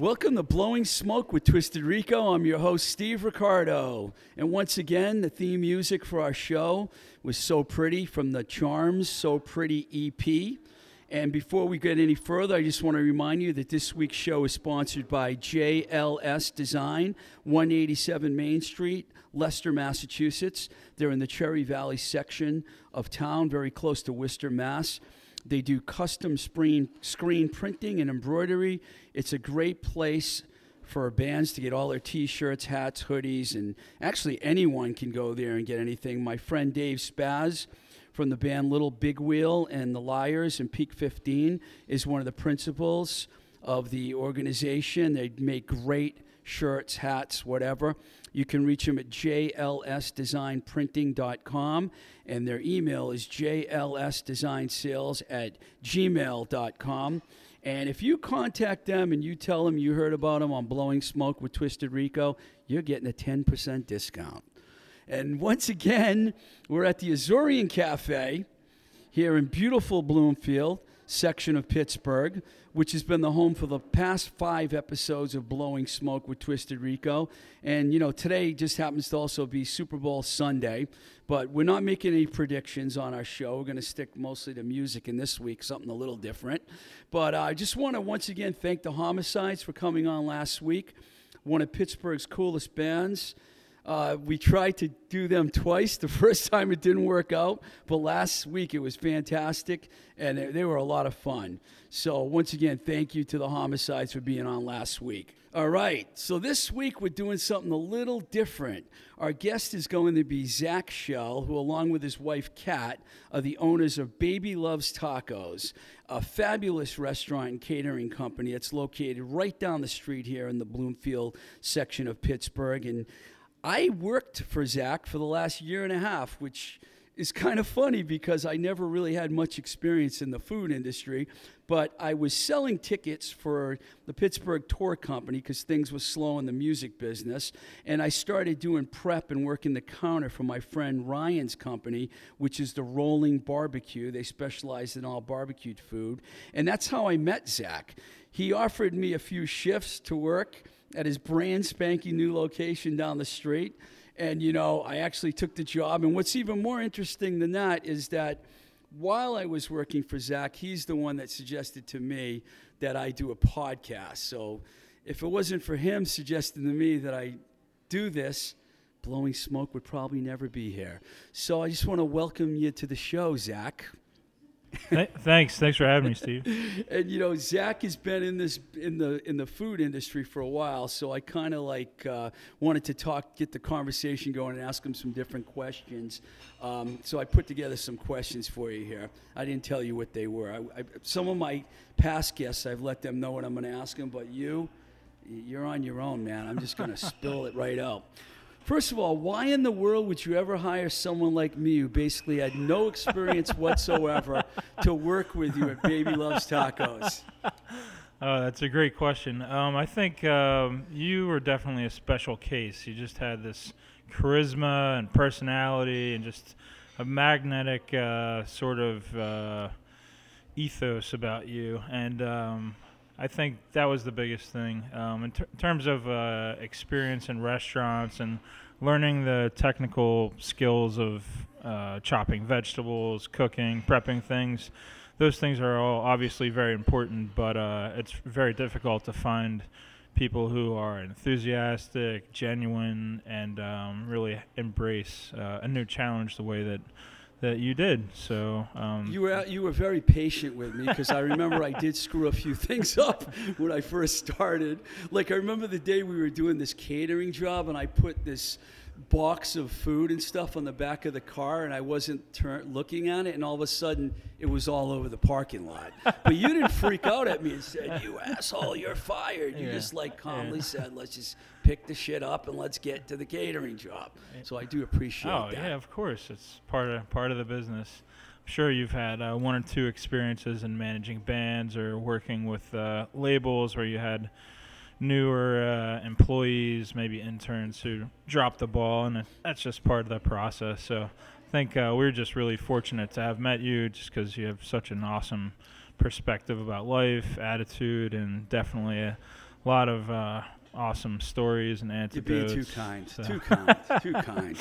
Welcome to Blowing Smoke with Twisted Rico. I'm your host, Steve Ricardo. And once again, the theme music for our show was So Pretty from the Charms So Pretty EP. And before we get any further, I just want to remind you that this week's show is sponsored by JLS Design, 187 Main Street, Leicester, Massachusetts. They're in the Cherry Valley section of town, very close to Worcester, Mass. They do custom screen, screen printing and embroidery. It's a great place for bands to get all their t-shirts, hats, hoodies, and actually anyone can go there and get anything. My friend Dave Spaz from the band Little Big Wheel and the Liars and Peak 15 is one of the principals of the organization. They make great shirts, hats, whatever. You can reach them at jlsdesignprinting.com, and their email is jlsdesignsales at gmail.com. And if you contact them and you tell them you heard about them on Blowing Smoke with Twisted Rico, you're getting a 10% discount. And once again, we're at the Azorean Cafe here in beautiful Bloomfield section of Pittsburgh, which has been the home for the past five episodes of Blowing Smoke with Twisted Rico. And, you know, today just happens to also be Super Bowl Sunday, but we're not making any predictions on our show. We're going to stick mostly to music in this week, something a little different. But uh, I just want to once again thank the Homicides for coming on last week, one of Pittsburgh's coolest bands. Uh, we tried to do them twice. The first time it didn't work out, but last week it was fantastic and they, they were a lot of fun. So, once again, thank you to the Homicides for being on last week. All right, so this week we're doing something a little different. Our guest is going to be Zach Shell, who, along with his wife Kat, are the owners of Baby Loves Tacos, a fabulous restaurant and catering company that's located right down the street here in the Bloomfield section of Pittsburgh. And I worked for Zach for the last year and a half, which is kind of funny because I never really had much experience in the food industry, but I was selling tickets for the Pittsburgh Tour Company because things were slow in the music business. And I started doing prep and working the counter for my friend Ryan's company, which is the Rolling Barbecue. They specialize in all barbecued food. And that's how I met Zach. He offered me a few shifts to work at his brand spanking new location down the street. And, you know, I actually took the job. And what's even more interesting than that is that while I was working for Zach, he's the one that suggested to me that I do a podcast. So if it wasn't for him suggesting to me that I do this, Blowing Smoke would probably never be here. So I just want to welcome you to the show, Zach. Thanks, thanks for having me, Steve. and you know, Zach has been in this in the in the food industry for a while, so I kind of like uh, wanted to talk, get the conversation going, and ask him some different questions. Um, so I put together some questions for you here. I didn't tell you what they were. I, I, some of my past guests, I've let them know what I'm going to ask them, but you, you're on your own, man. I'm just going to spill it right out. First of all, why in the world would you ever hire someone like me who basically had no experience whatsoever to work with you at Baby Loves Tacos? Oh, that's a great question. Um, I think um, you were definitely a special case. You just had this charisma and personality and just a magnetic uh, sort of uh, ethos about you. And um, I think that was the biggest thing um, in ter- terms of uh, experience in restaurants and learning the technical skills of uh, chopping vegetables, cooking, prepping things. Those things are all obviously very important, but uh, it's very difficult to find people who are enthusiastic, genuine, and um, really embrace uh, a new challenge the way that that you did. So um, you were you were very patient with me because I remember I did screw a few things up when I first started. Like I remember the day we were doing this catering job, and I put this box of food and stuff on the back of the car and I wasn't tur- looking at it and all of a sudden it was all over the parking lot. But you didn't freak out at me and said, "You asshole, you're fired." You yeah. just like calmly yeah. said, "Let's just pick the shit up and let's get to the catering job." So I do appreciate oh, that. yeah, of course. It's part of part of the business. I'm sure you've had uh, one or two experiences in managing bands or working with uh, labels where you had newer uh, employees, maybe interns who drop the ball, and that's just part of the process. So I think uh, we're just really fortunate to have met you, just because you have such an awesome perspective about life, attitude, and definitely a lot of uh, awesome stories and You're anecdotes. being too kind. so- Too kind. too kind.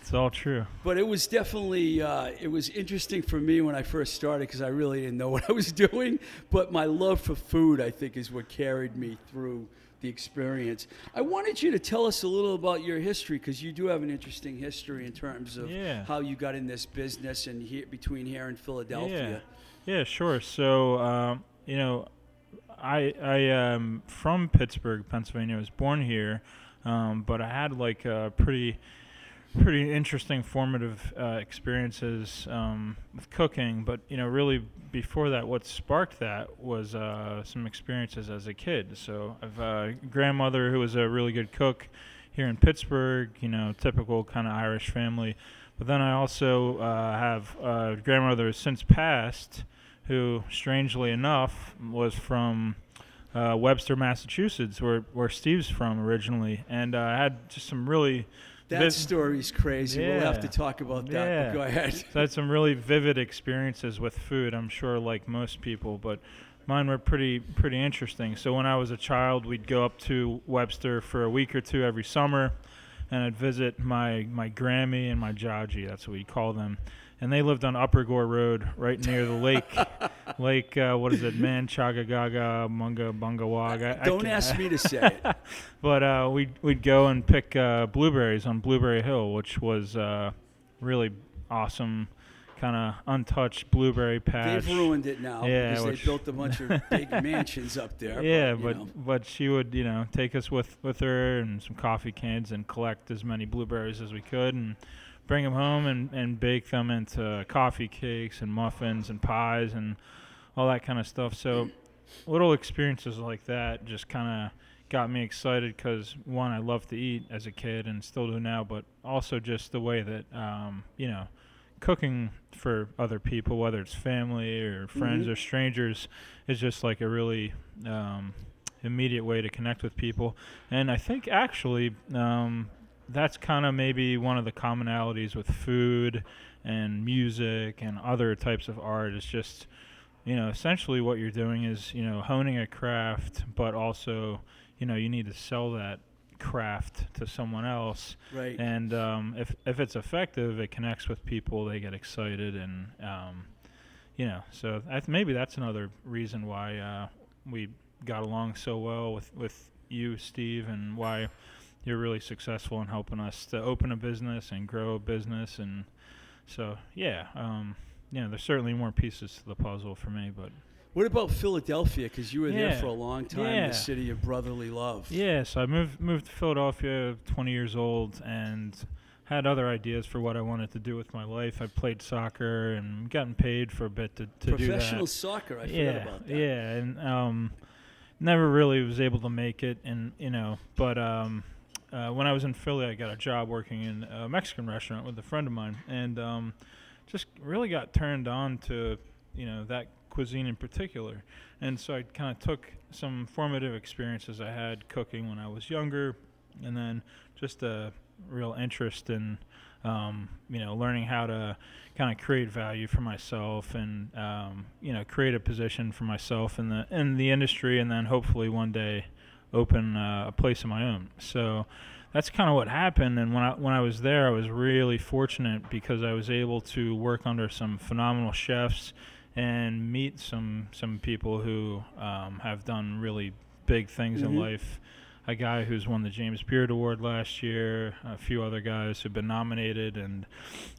It's all true. But it was definitely uh, it was interesting for me when I first started because I really didn't know what I was doing. But my love for food, I think, is what carried me through the experience. I wanted you to tell us a little about your history because you do have an interesting history in terms of Yeah. how you got in this business and here between here and Philadelphia. Yeah, yeah, sure. So, um, you know, I I am from Pittsburgh, Pennsylvania. I was born here, um, but I had like a pretty pretty interesting formative uh, experiences um, with cooking. But you know, really before that, what sparked that was uh, some experiences as a kid. So I've a grandmother who was a really good cook here in Pittsburgh. You know, typical kind of Irish family. But then I also uh, have a grandmother who's since passed, who, strangely enough, was from uh, Webster, Massachusetts, where where Steve's from originally, and uh, I had just some really That Viv- story's crazy. We'll have to talk about that. Yeah. But go ahead. so I had some really vivid experiences with food. I'm sure, like most people, but mine were pretty pretty interesting. So when I was a child, we'd go up to Webster for a week or two every summer, and I'd visit my my Grammy and my Jaji. That's what we call them. And they lived on Upper Gore Road, right near the lake. lake, uh, what is it? Manchagagaga, Munga, Bungawag. I- I Don't ca- ask me to say it. but uh, we'd we'd go and pick uh, blueberries on Blueberry Hill, which was uh, really awesome, kind of untouched blueberry patch. They've ruined it now Yeah, because which- they built a bunch of big mansions up there. yeah, but, you but know. but she would you know take us with with her and some coffee cans and collect as many blueberries as we could and bring them home and and bake them into coffee cakes and muffins and pies and all that kind of stuff. So little experiences like that just kind of got me excited because one I love to eat as a kid and still do now, but also just the way that um, you know cooking for other people, whether it's family or friends Mhm. or strangers, is just like a really um, immediate way to connect with people. And I think actually um, that's kind of maybe one of the commonalities with food and music and other types of art is just you know essentially what you're doing is you know honing a craft but also you know you need to sell that craft to someone else right. and um, if if it's effective, it connects with people. They get excited, and um, you know, so I th- maybe that's another reason why uh, we got along so well with with you, Steve, and why you're really successful in helping us to open a business and grow a business. And so, yeah, um, know, there's certainly more pieces to the puzzle for me, but What about Philadelphia? Because you were there for a long time, Yeah. the city of brotherly love. Yeah, so I moved moved to Philadelphia, 20 years old, and had other ideas for what I wanted to do with my life. I played soccer and gotten paid for a bit to, to do that. Professional soccer, I forgot yeah, about that. yeah, and um, never really was able to make it, and you know, but um, uh, when I was in Philly, I got a job working in a Mexican restaurant with a friend of mine, and um, just really got turned on to you know that cuisine in particular, and so I kind of took some formative experiences I had cooking when I was younger, and then just a real interest in um, you know learning how to kind of create value for myself and um, you know create a position for myself in the in the industry, and then hopefully one day open uh, a place of my own. So that's kind of what happened. And when I when I was there, I was really fortunate because I was able to work under some phenomenal chefs and meet some some people who um, have done really big things in Mhm. life. A guy who's won the James Beard Award last year, a few other guys who've been nominated, and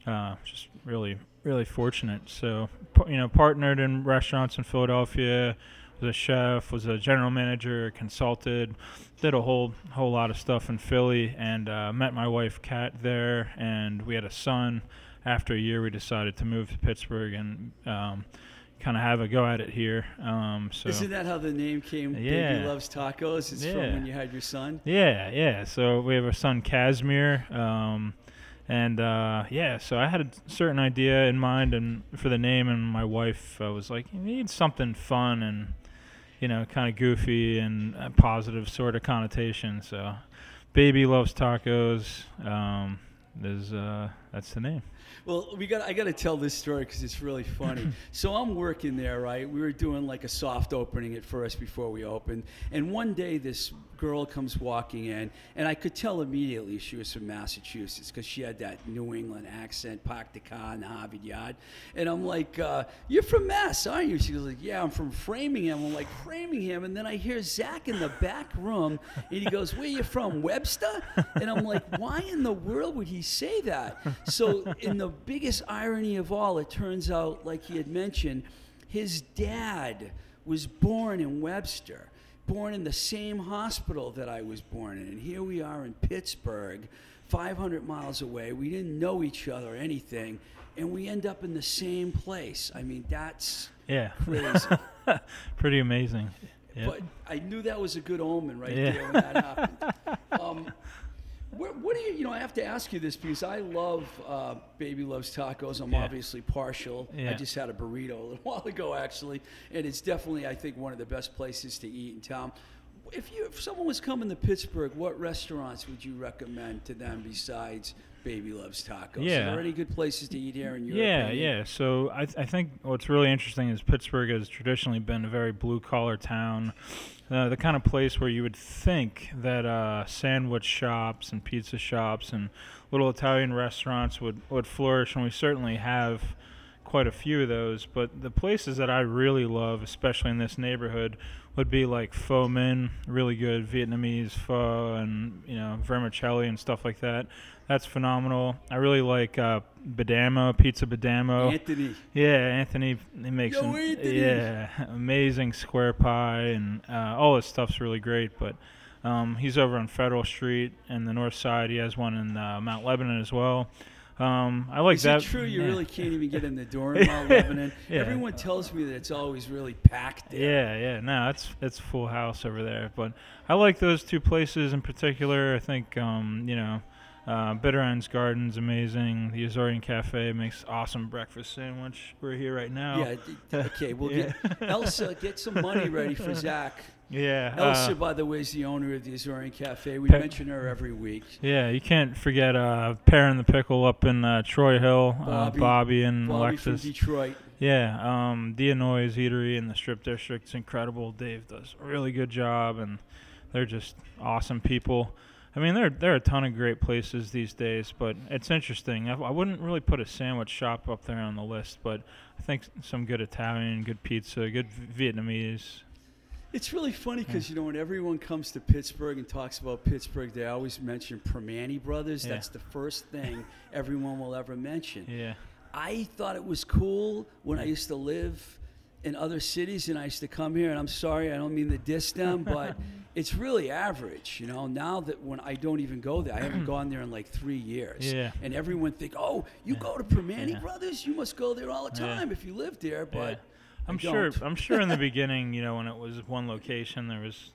uh, just really, really fortunate. So, you know, partnered in restaurants in Philadelphia, was a chef, was a general manager, consulted, did a whole whole lot of stuff in Philly, and uh, met my wife Kat there, and we had a son. After a year, we decided to move to Pittsburgh and um, kind of have a go at it here. Um, so Isn't that how the name came? Baby loves tacos. It's from Yeah. when you had your son. Yeah, yeah. So we have a son, Casimir, um, and uh, yeah. So I had a certain idea in mind, and for the name, and my wife uh, was like, "You need something fun and you know, kind of goofy and a positive sort of connotation." So, baby loves tacos. Um, is uh, that's the name. Well, we got. I got to tell this story because it's really funny. so I'm working there, right? We were doing like a soft opening at first before we opened, and one day this girl comes walking in, and I could tell immediately she was from Massachusetts because she had that New England accent, parked the car in the Harvard Yard, and I'm like, uh, "You're from Mass, aren't you?" She was like, "Yeah, I'm from Framingham." I'm like, "Framingham," and then I hear Zach in the back room, and he goes, "Where you from, Webster?" And I'm like, "Why in the world would he say that?" So, in the biggest irony of all, it turns out, like he had mentioned, his dad was born in Webster born in the same hospital that I was born in. And here we are in Pittsburgh, 500 miles away. We didn't know each other or anything. And we end up in the same place. I mean, that's Yeah. crazy. Pretty amazing. Yep. But I knew that was a good omen right Yeah. there when that happened. Um, where, what do you, you know, I have to ask you this because I love uh, Baby Loves Tacos. I'm Yeah. obviously partial. I just had a burrito a little while ago, actually, and it's definitely, I think, one of the best places to eat in town. If you, if someone was coming to Pittsburgh, what restaurants would you recommend to them besides Baby Loves Tacos? Are Yeah. there any good places to eat here in your Yeah, opinion? yeah. So I, th- I think what's really interesting is Pittsburgh has traditionally been a very blue collar town, uh, the kind of place where you would think that uh, sandwich shops and pizza shops and little Italian restaurants would, would flourish, and we certainly have quite a few of those. But the places that I really love, especially in this neighborhood, would be like Pho Minh, really good Vietnamese pho, and you know vermicelli and stuff like that. That's phenomenal. I really like uh, Badamo, Pizza Badamo. Anthony. Yeah, Anthony, he makes Yo, an, Anthony. yeah amazing square pie, and uh, all his stuff's really great. But um, he's over on Federal Street and the North Side. He has one in uh, Mount Lebanon as well. Um, I like Is that. it true you yeah. really can't even get in the door in Mount Lebanon? Yeah. Everyone tells me that it's always really packed there. Yeah, yeah, no, it's it's full house over there. But I like those two places in particular. I think um, you know, uh, Bitter Ends Gardens amazing. The Azorean Cafe makes awesome breakfast sandwich. We're here right now. Yeah. d- d- Okay. We'll Yeah. get Elsa. Get some money ready for Zach. yeah. Elsa, uh, by the way, is the owner of the Azorean Cafe. We Pe- mention her every week. yeah, you can't forget uh, Pear and the Pickle up in uh, Troy Hill. Bobby- uh, Bobby and Bobby from Alexis. Detroit. Yeah, um, DiAnoia's Eatery in the Strip District's incredible. Dave does a really good job, and they're just awesome people. I mean, there there are a ton of great places these days, but it's interesting. I, I wouldn't really put a sandwich shop up there on the list, but I think some good Italian, good pizza, good Vietnamese. It's really funny because you know when everyone comes to Pittsburgh and talks about Pittsburgh, they always mention Primanti Brothers. Yeah. That's the first thing everyone will ever mention. Yeah, I thought it was cool when I used to live in other cities and I used to come here. And I'm sorry, I don't mean to diss them, but it's really average. You know, now that when I don't even go there, I haven't gone there in like three years. Yeah. And everyone think, oh, you Yeah. go to Primanti Yeah. Brothers, you must go there all the Yeah. time if you live there. But yeah. I'm sure. I'm sure in the beginning, you know, when it was one location, there was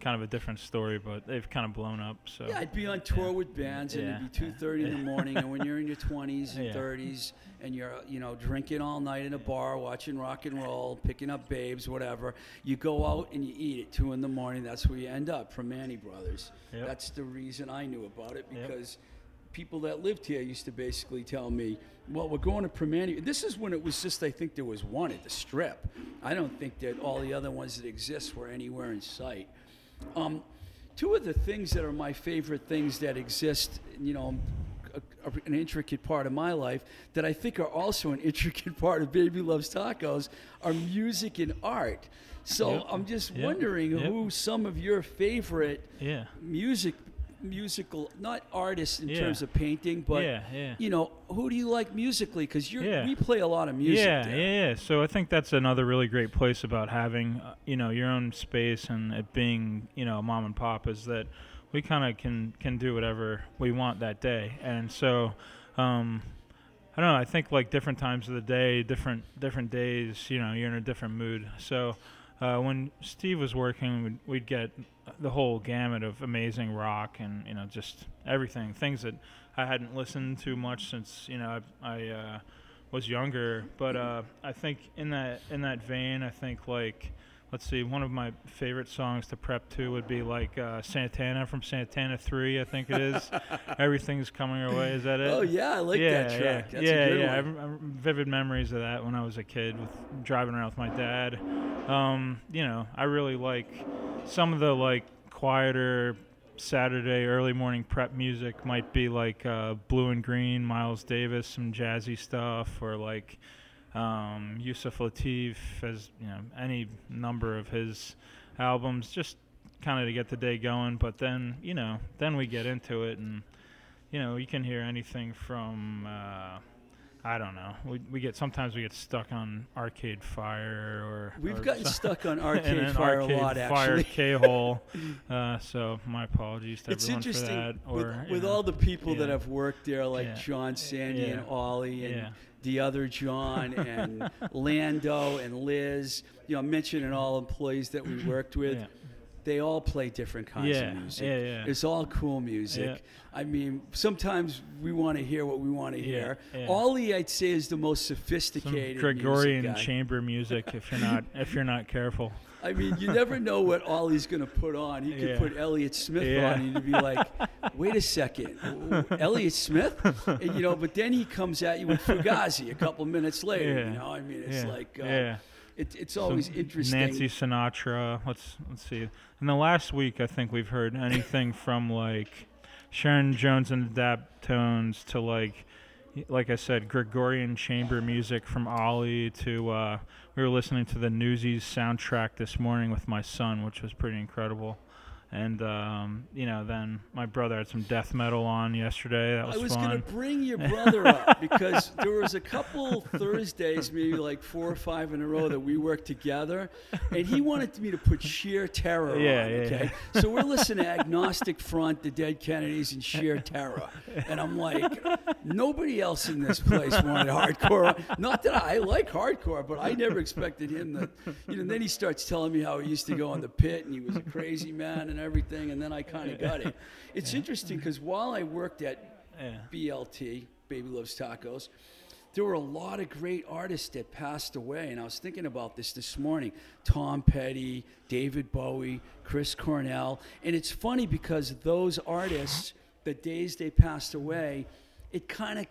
kind of a different story, but they've kind of blown up. So Yeah, I'd be on tour Yeah. with bands, and Yeah. it'd be two thirty in the morning. and when you're in your twenties and Yeah. thirties, and you're you know drinking all night in a bar, watching rock and roll, picking up babes, whatever, you go out and you eat at two in the morning. That's where you end up from Manny Brothers. Yep. That's the reason I knew about it Yep. because people that lived here used to basically tell me, "Well, we're going to Primanti." This is when it was just I think there was one at the Strip. I don't think that all the other ones that exist were anywhere in sight. Um, two of the things that are my favorite things that exist, you know, a, a- an intricate part of my life that I think are also an intricate part of Baby Loves Tacos are music and art. So Yep. I'm just Yep. wondering Yep. who some of your favorite yeah, music musical not artists in Yeah. terms of painting but yeah, yeah. you know who do you like musically because you're Yeah. we play a lot of music yeah, there. yeah, yeah. So I think that's another really great place about having, uh, you know, your own space and it being, you know, mom and pop is that we kind of can can do whatever we want that day. And so, um, I don't know. I think like different times of the day, different different days, you know, you're in a different mood. So. Uh, when Steve was working, we'd, we'd get the whole gamut of amazing rock and you know just everything, things that I hadn't listened to much since you know I, I uh, was younger. But uh, I think in that in that vein, I think like let's see, one of my favorite songs to prep to would be like uh, Santana from Santana 3, I think it is. Everything's Coming Our Way. Is that it? Oh yeah, I like yeah, that track. Yeah, That's yeah, a good yeah. I I vivid memories of that when I was a kid, with driving around with my dad. Um, you know, I really like some of the like quieter Saturday early morning prep music. Might be like uh, Blue and Green, Miles Davis, some jazzy stuff, or like um, Yusef Lateef, as you know, any number of his albums, just kind of to get the day going. But then, you know, then we get into it, and you know, you can hear anything from. Uh, I don't know. We, we get sometimes we get stuck on Arcade Fire or We've or gotten so- stuck on Arcade Fire Arcade a lot, Fire actually. K-hole. uh, so my apologies to It's everyone for interesting that. Or with, with know, all the people that have worked there, like Yeah. John Sandy Yeah. and Ollie and Yeah. the other John and Lando and Liz. You know, mentioning all employees that we worked with. They all play different kinds Yeah, of music. yeah, yeah. It's all cool music. Yeah. I mean, sometimes we want to hear what we want to hear. yeah. Ollie, I'd say, is the most sophisticated Some Gregorian music chamber music if you're not if you're not careful. I mean, you never know what Ollie's going to put on. He could put Elliott Smith on, and you'd be like, "Wait a second, Elliott Smith?" And, you know, but then he comes at you with Fugazi a couple minutes later. You know, I mean, it's like, uh, yeah. It, it's always interesting. Nancy Sinatra. Let's let's see. In the last week, I think we've heard anything from like Sharon Jones and the Daptones to like, like I said, Gregorian chamber music from Ollie to uh, we were listening to the Newsies soundtrack this morning with my son, which was pretty incredible. And um, you know, then my brother had some death metal on yesterday. That was, I was going to bring your brother up because there was a couple Thursdays, maybe like four or five in a row, that we worked together, and he wanted me to put sheer terror Yeah, on. yeah, Okay, so we're listening to Agnostic Front, The Dead Kennedys, and Sheer Terror, and I'm like, nobody else in this place wanted hardcore. Not that I like hardcore, but I never expected him to. You know, and then he starts telling me how he used to go on the pit and he was a crazy man and everything, and then I kind of got it. It's interesting because while I worked at yeah. BLT, Baby Loves Tacos, there were a lot of great artists that passed away. And I was thinking about this this morning Tom Petty, David Bowie, Chris Cornell. And it's funny because those artists, the days they passed away, it kind of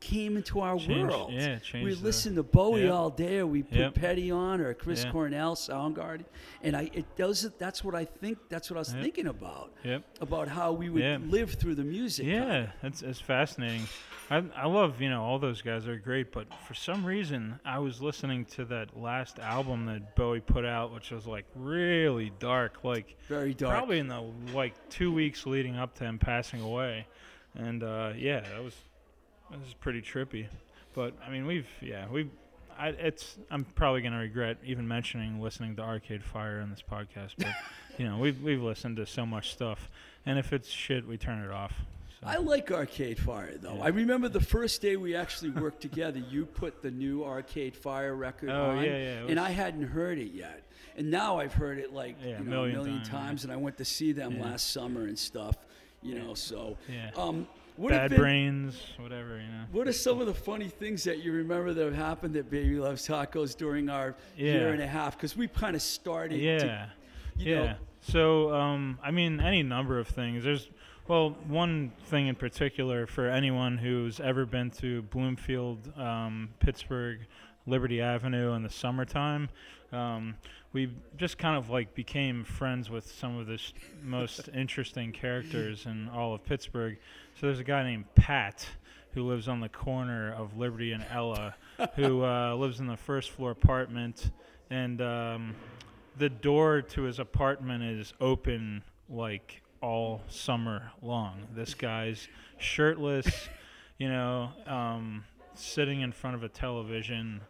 came into our Changed- world. yeah, we the- listened to Bowie Yep. all day, or we put Yep. Petty on, or Chris Yeah. Cornell, Soundgarden, and I it does that's what I think. That's what I was Yep. thinking about Yep. about how we would live through the music. Yeah, it's it's fascinating. I I love you know all those guys are great, but for some reason I was listening to that last album that Bowie put out, which was like really dark, like very dark. probably in the like two weeks leading up to him passing away, and uh, yeah, that was that is pretty trippy. But I mean, we've yeah we've. I, it's. I'm probably gonna regret even mentioning listening to Arcade Fire in this podcast, but you know we've we've listened to so much stuff, and if it's shit, we turn it off. So. I like Arcade Fire though. Yeah. I remember the first day we actually worked together. You put the new Arcade Fire record Oh, on, yeah, yeah, and I hadn't heard it yet. And now I've heard it like you a know, million a million times, and I went to see them last summer and stuff. You know, so Yeah. um, what Bad been- brains, whatever, you know. What are some of the funny things that you remember that have happened at Baby Loves Tacos during our year and a half? Because we kind of started. Yeah. To, you yeah. Know, so, um, I mean, any number of things. There's, well, one thing in particular for anyone who's ever been to Bloomfield, um, Pittsburgh, Liberty Avenue in the summertime. Um, we just kind of like became friends with some of the sh- most interesting characters in all of Pittsburgh. So there's a guy named Pat who lives on the corner of Liberty and Ella, who uh, lives in the first floor apartment, and um, the door to his apartment is open like all summer long. This guy's shirtless, you know, um, sitting in front of a television,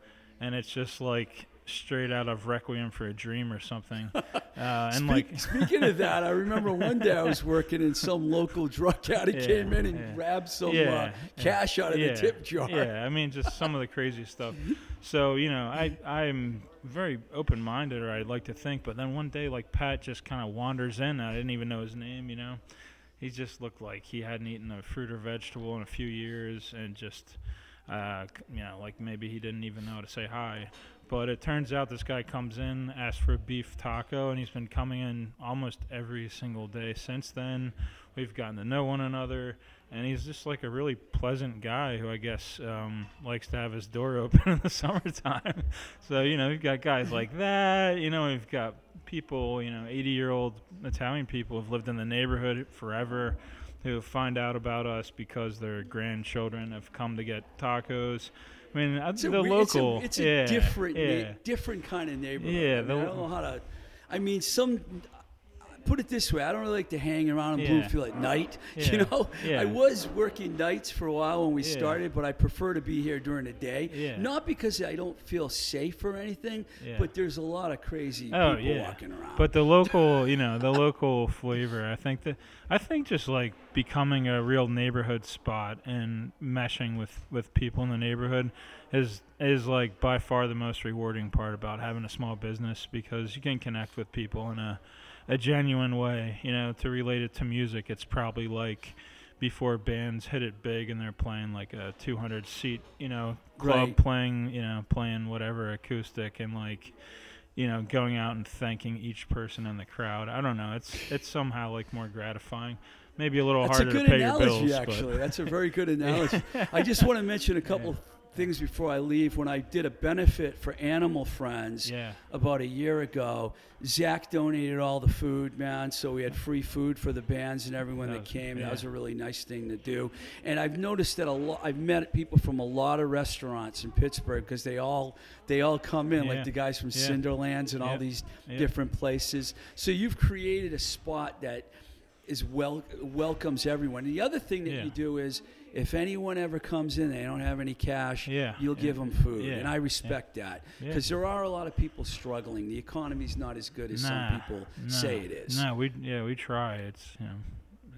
and it's just like straight out of Requiem for a Dream or something. Uh, and Speak- like, speaking of that, I remember one day I was working and some local drug addict Yeah, came in and yeah. grabbed some Yeah, uh, cash out of the tip jar. Yeah, I mean, just some of the crazy stuff. So you know, I I'm very open-minded, or I'd like to think. But then one day, like Pat just kind of wanders in. I didn't even know his name. You know, he just looked like he hadn't eaten a fruit or vegetable in a few years, and just Uh, you know, like maybe he didn't even know how to say hi. But it turns out this guy comes in, asks for a beef taco, and he's been coming in almost every single day since then. We've gotten to know one another, and he's just like a really pleasant guy who I guess um, likes to have his door open in the summertime. so you know, we've got guys like that. You know, we've got people, you know, 80-year-old Italian people who've lived in the neighborhood forever, who find out about us because their grandchildren have come to get tacos. I mean, It's a the it's a- local, It's a, yeah, different, yeah. different kind of neighborhood. Yeah, I, mean, the- I don't know how to. I mean, some. Put it this way: I don't really like to hang around in Yeah. Bloomfield at night. Yeah, You know, yeah. I was working nights for a while when we started, but I prefer to be here during the day. Not because I don't feel safe or anything, but there's a lot of crazy Oh people walking around. but the local, you know, the local flavor. I think that I think just like becoming a real neighborhood spot and meshing with with people in the neighborhood is is like by far the most rewarding part about having a small business because you can connect with people in a a genuine way. You know, to relate it to music, it's probably like before bands hit it big and they're playing like a 200 seat, you know, club Right. playing, you know, playing whatever acoustic and like you know, going out and thanking each person in the crowd. I don't know. It's it's somehow like more gratifying. Maybe a little That's a harder good to pay analogy, your bills. actually. That's a very good analogy. I just want to mention a couple things before I leave. When I did a benefit for Animal Friends yeah, about a year ago, Zach donated all the food, man. So we had free food for the bands and everyone that, That was- came. That was a really nice thing to do. And I've noticed that a lot. I've met people from a lot of restaurants in Pittsburgh because they all they all come in, Yeah. like the guys from Yeah. Cinderlands and all these Yeah. different places. So you've created a spot that is well welcomes everyone. And the other thing that Yeah. you do is if anyone ever comes in, they don't have any cash. Yeah, you'll yeah. give them food, Yeah, and I respect that because there are a lot of people struggling. The economy's not as good as nah, some people nah, say it is. No, we yeah we try. It's you know,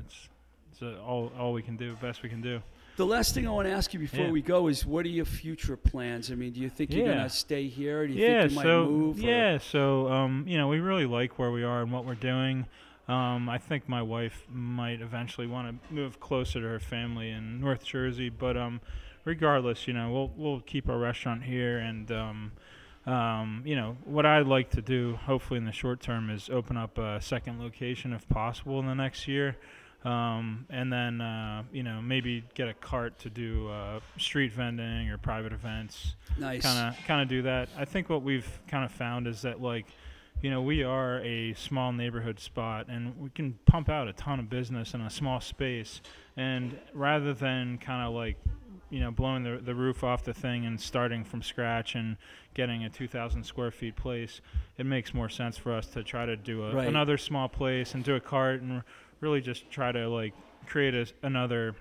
it's it's uh, all all we can do, best we can do. The last thing I want to ask you before Yeah. we go is, what are your future plans? I mean, do you think you're Yeah. gonna stay here? Do you yeah, think you might so move? or- yeah, so um, you know, we really like where we are and what we're doing. Um, I think my wife might eventually want to move closer to her family in North Jersey, but um, regardless, you know, we'll we'll keep our restaurant here, and um, um, you know, what I'd like to do, hopefully in the short term, is open up a second location if possible in the next year. Um, and then, uh, you know, maybe get a cart to do uh, street vending or private events nice. kind of kind of do that. I think what we've kind of found is that like, you know, we are a small neighborhood spot, and we can pump out a ton of business in a small space. And rather than kind of like, you know, blowing the the roof off the thing and starting from scratch and getting a 2,000 square feet place, it makes more sense for us to try to do a, Right. another small place and do a cart and really just try to like create a, another,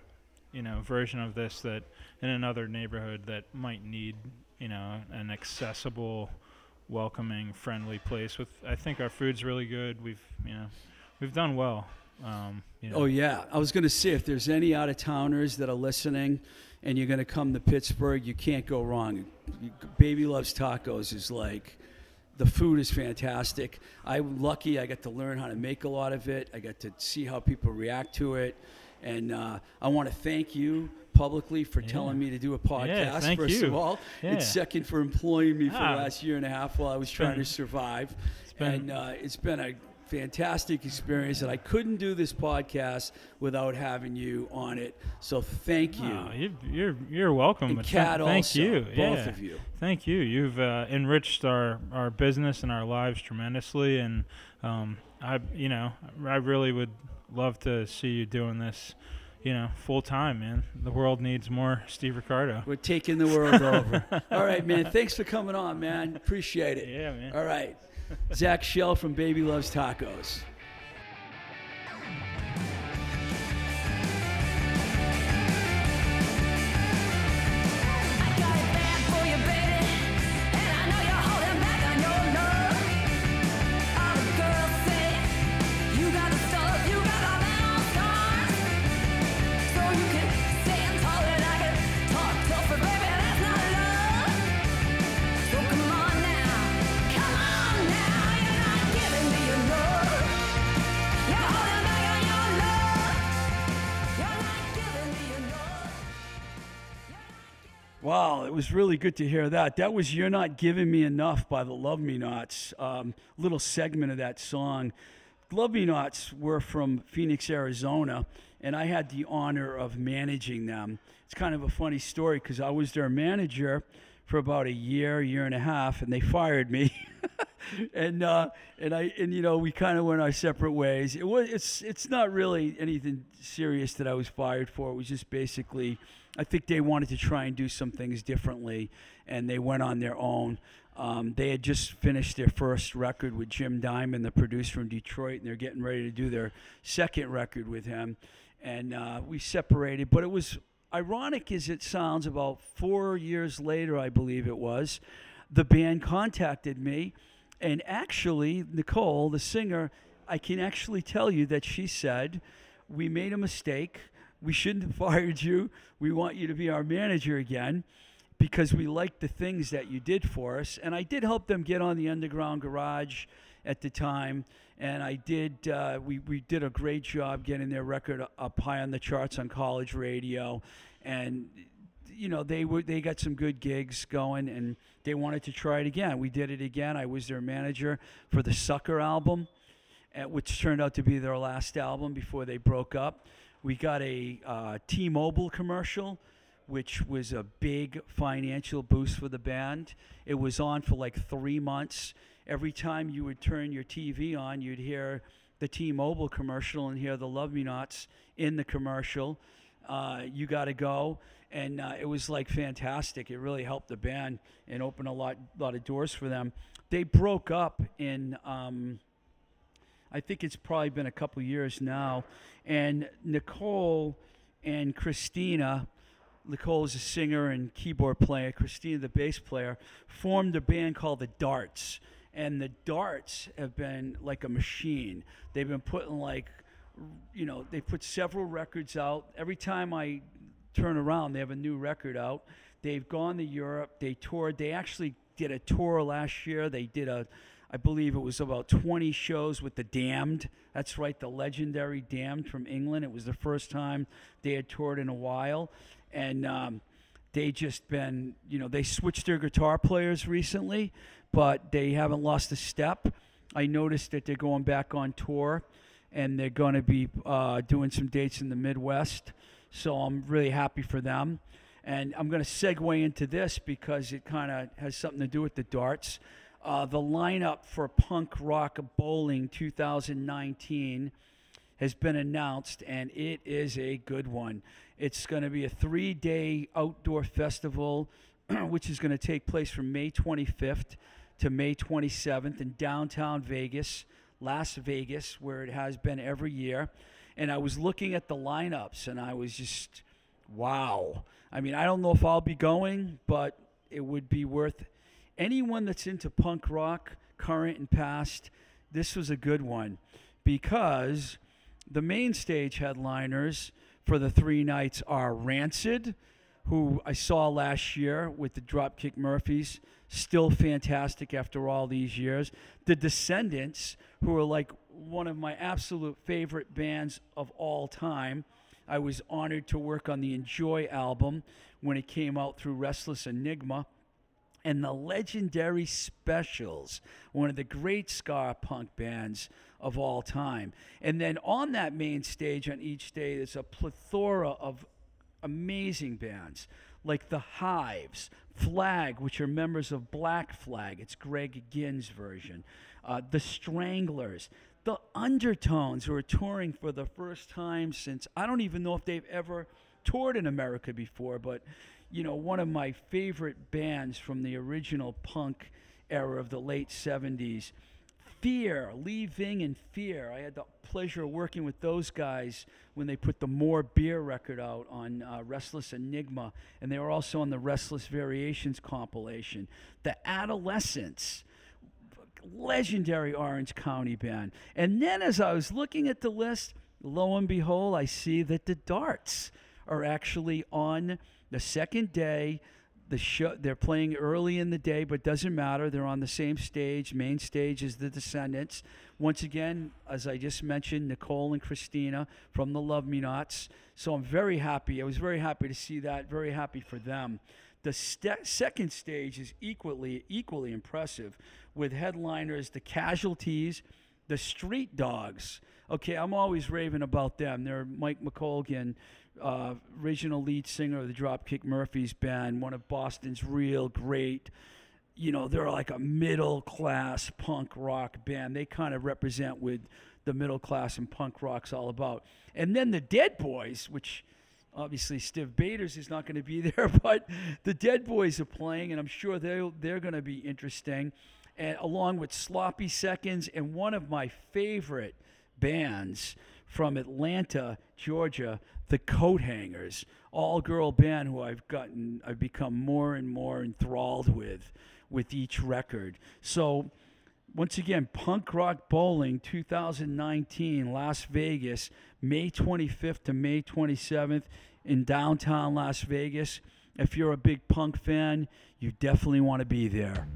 you know, version of this that in another neighborhood that might need you know, an accessible, welcoming, friendly place. With I think our food's really good. We've you know, we've done well. Um, you know. Oh yeah, I was going to say if there's any out of towners that are listening, and you're going to come to Pittsburgh, you can't go wrong. Baby loves tacos is like, the food is fantastic. I'm lucky I got to learn how to make a lot of it. I got to see how people react to it, and uh, I want to thank you publicly for Yeah. telling me to do a podcast. thank first you. of all, Yeah. and second for employing me for Ah. the last year and a half while I was trying been- to survive. been- and uh, it's been a fantastic experience, and I couldn't do this podcast without having you on it. So thank you. Oh, you you're you're welcome. and Kat thank also, you. both yeah. of you. Thank you. You've uh, enriched our, our business and our lives tremendously, and um, I you know I really would love to see you doing this, you know, full time, man. The world needs more Steve Ricardo. We're taking the world over. All right, man. Thanks for coming on, man. Appreciate it. Yeah, man. All right. Zach Shell from Baby Loves Tacos. Was really good to hear that. That was "You're Not Giving Me Enough" by the Love Me Nots. Um, little segment of that song. Love Me Nots were from Phoenix, Arizona, and I had the honor of managing them. It's kind of a funny story because I was their manager for about a year, year and a half, and they fired me. and uh, and I and you know we kind of went our separate ways. It was it's it's not really anything serious that I was fired for. It was just basically I think they wanted to try and do some things differently, and they went on their own. Um, they had just finished their first record with Jim Diamond, the producer from Detroit, and they're getting ready to do their second record with him. And uh, we separated, but it was ironic as it sounds. About four years later, I believe it was, the band contacted me, and actually, Nicole, the singer, I can actually tell you that she said, "We made a mistake. We shouldn't have fired you. We want you to be our manager again." because we liked the things that you did for us. And I did help them get on the underground garage at the time. And I did, uh, we, we did a great job getting their record up high on the charts on college radio. And, you know, they were, they got some good gigs going and they wanted to try it again. We did it again. I was their manager for the Sucker album, uh, which turned out to be their last album before they broke up. We got a uh, T Mobile commercial which was a big financial boost for the band. It was on for like three months. Every time you would turn your TV on, you'd hear the T-Mobile commercial and hear the Love Me Nots in the commercial. Uh, you got to go, and uh, it was like fantastic. It really helped the band and opened a lot, lot of doors for them. They broke up in. Um, I think it's probably been a couple years now, and Nicole and Christina Nicole is a singer and keyboard player. Christina, the bass player, formed a band called the Darts. And the Darts have been like a machine. They've been putting like, you know, they put several records out. Every time I turn around, they have a new record out. They've gone to Europe. They toured. They actually did a tour last year. They did a, I believe it was about 20 shows with the Damned. That's right, the legendary Damned from England. It was the first time they had toured in a while. And um, they just been you know they switched their guitar players recently but they haven't lost a step. I noticed that they're going back on tour and they're going to be uh, doing some dates in the midwest. So i'm really happy for them. And i'm going to segue into this because it kind of has something to do with the darts uh, the lineup for punk rock bowling 2019 has been announced, and it is a good one. It's going to be a three day outdoor festival, which is going to take place from May 25th to May 27th in downtown Vegas, Las Vegas, where it has been every year. And I was looking at the lineups, and I was just, wow. I mean, I don't know if I'll be going, but it would be worth anyone that's into punk rock, current and past. This was a good one because the main stage headliners for the three nights are Rancid, who I saw last year with the Dropkick Murphys, still fantastic after all these years. The Descendents, who are like one of my absolute favorite bands of all time. I was honored to work on the Enjoy album when it came out through Restless Enigma and the legendary Specials, one of the great ska punk bands of all time. And then on that main stage, on each day, there's a plethora of amazing bands like the Hives, Flag, which are members of Black Flag. It's Greg Ginn's version. Uh, the Stranglers, the Undertones, who are touring for the first time since I don't even know if they've ever toured in America before, but you know, one of my favorite bands from the original punk era of the late 70s. Fear, Lee Ving and Fear. I had the pleasure of working with those guys when they put the More Beer record out on uh, Restless Enigma, and they were also on the Restless Variations compilation. The Adolescents, legendary Orange County band. And then as I was looking at the list, lo and behold, I see that the Darts are actually on the second day. The show they're playing early in the day, but doesn't matter. They're on the same stage, main stage as the Descendents. Once again, as I just mentioned, Nicole and Christina from the Love Me Nots. So I'm very happy. I was very happy to see that. Very happy for them. The ste- second stage is equally equally impressive, with headliners the Casualties, the Street Dogs. Okay, I'm always raving about them. They're Mike McColgan, uh, original lead singer of the Dropkick Murphys band, one of Boston's real great you know, they're like a middle class punk rock band. They kind of represent what the middle class and punk rock's all about. And then the Dead Boys, which obviously Stiv Bators is not going to be there, but the Dead Boys are playing, and I'm sure they're, they're going to be interesting. And along with Sloppy Seconds and one of my favorite bands from Atlanta, Georgia, the Coathangers, all girl band who I've gotten I've become more and more enthralled with with each record. So once again, Punk Rock Bowling 2019, Las Vegas, May 25th to May 27th in downtown Las Vegas. If you're a big punk fan, you definitely want to be there.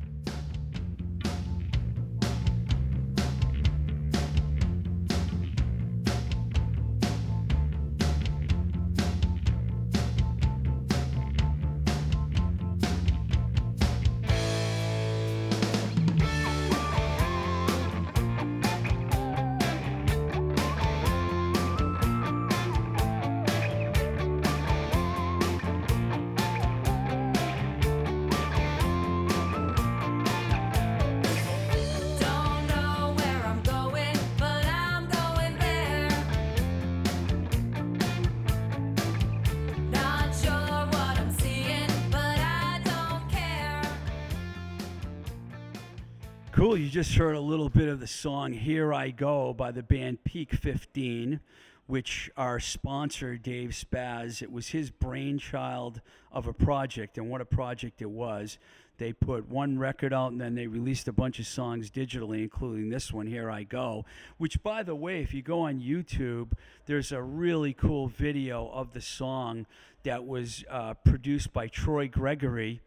Just heard a little bit of the song Here I Go by the band Peak 15, which our sponsor, Dave Spaz, it was his brainchild of a project, and what a project it was. They put one record out and then they released a bunch of songs digitally, including this one, Here I Go, which, by the way, if you go on YouTube, there's a really cool video of the song that was uh, produced by Troy Gregory.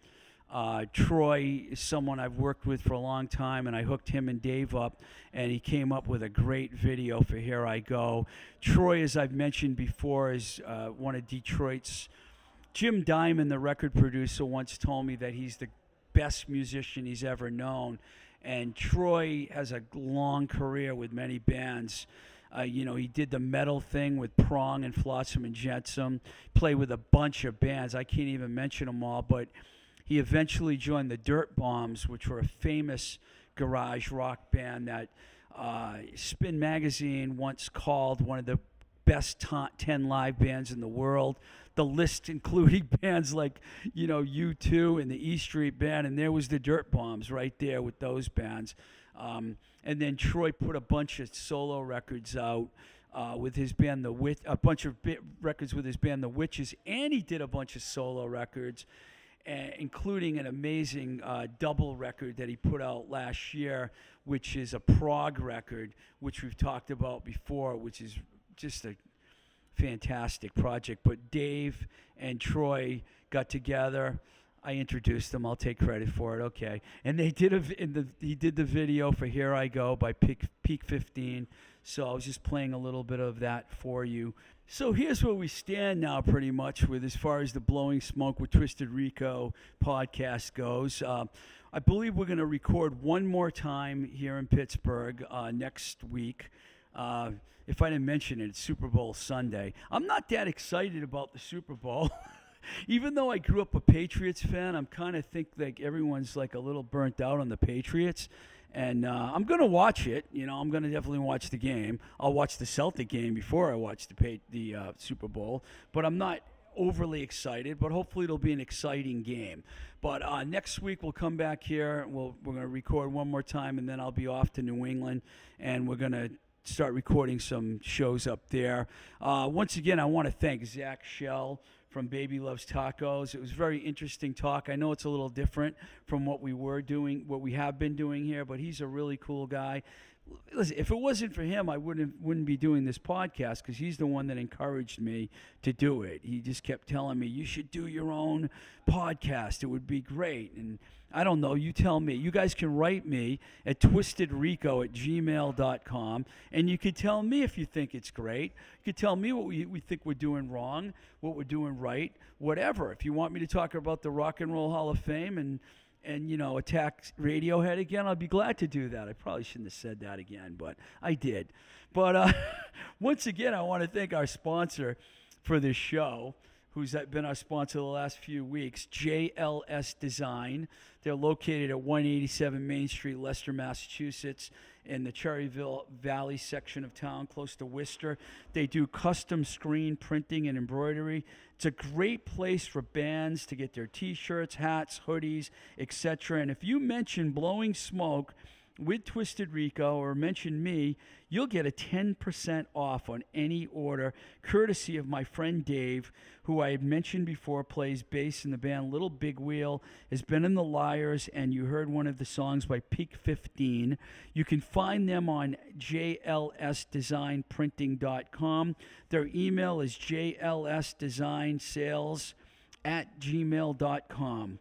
Uh, Troy is someone I've worked with for a long time, and I hooked him and Dave up, and he came up with a great video for Here I Go. Troy, as I've mentioned before, is uh, one of Detroit's. Jim Diamond, the record producer, once told me that he's the best musician he's ever known. And Troy has a long career with many bands. Uh, you know, he did the metal thing with Prong and Flotsam and Jetsam, played with a bunch of bands. I can't even mention them all, but he eventually joined the Dirtbombs, which were a famous garage rock band that uh, Spin Magazine once called one of the best to- 10 live bands in the world. The list including bands like, you know, U2 and the E Street Band, and there was the Dirtbombs right there with those bands. Um, and then Troy put a bunch of solo records out uh, with his band The Witch, a bunch of bi- records with his band The Witches, and he did a bunch of solo records, including an amazing uh, double record that he put out last year, which is a prog record, which we've talked about before, which is just a fantastic project. But Dave and Troy got together. I introduced them. I'll take credit for it. Okay, and they did a the he did the video for "Here I Go" by Peak Peak 15. So I was just playing a little bit of that for you. So here's where we stand now, pretty much, with as far as the Blowing Smoke with Twisted Rico podcast goes. Uh, I believe we're going to record one more time here in Pittsburgh uh, next week. Uh, if I didn't mention it, it's Super Bowl Sunday. I'm not that excited about the Super Bowl. Even though I grew up a Patriots fan, I'm kind of think like everyone's like a little burnt out on the Patriots. And uh, I'm going to watch it. You know, I'm going to definitely watch the game. I'll watch the Celtic game before I watch the the uh, Super Bowl. But I'm not overly excited, but hopefully it'll be an exciting game. But uh, next week we'll come back here. We'll, we're going to record one more time, and then I'll be off to New England, and we're going to start recording some shows up there. Uh, once again, I want to thank Zach Shell from Baby Loves Tacos. It was very interesting talk. I know it's a little different from what we were doing, what we have been doing here, but he's a really cool guy. Listen, if it wasn't for him, I wouldn't wouldn't be doing this podcast because he's the one that encouraged me to do it. He just kept telling me you should do your own podcast. It would be great. And I don't know. You tell me. You guys can write me at twistedrico at gmail.com and you could tell me if you think it's great. You could tell me what we, we think we're doing wrong, what we're doing right, whatever. If you want me to talk about the Rock and Roll Hall of Fame and and you know attack Radiohead again, I'll be glad to do that. I probably shouldn't have said that again, but I did. But uh, once again, I want to thank our sponsor for this show, who's been our sponsor the last few weeks, JLS Design. They're located at 187 Main Street, Leicester, Massachusetts, in the Cherryville Valley section of town, close to Worcester. They do custom screen printing and embroidery. It's a great place for bands to get their T-shirts, hats, hoodies, etc. And if you mention Blowing Smoke with Twisted Rico or mention me, you'll get a 10% off on any order, courtesy of my friend Dave, who I mentioned before plays bass in the band Little Big Wheel, has been in the Liars, and you heard one of the songs by Peak 15. You can find them on jlsdesignprinting.com. Their email is jlsdesignsales at gmail.com.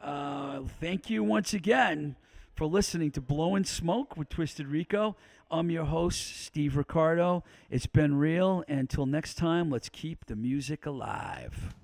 Uh, thank you once again for listening to Blowing Smoke with Twisted Rico. I'm your host, Steve Ricardo. It's been real. Until next time, let's keep the music alive.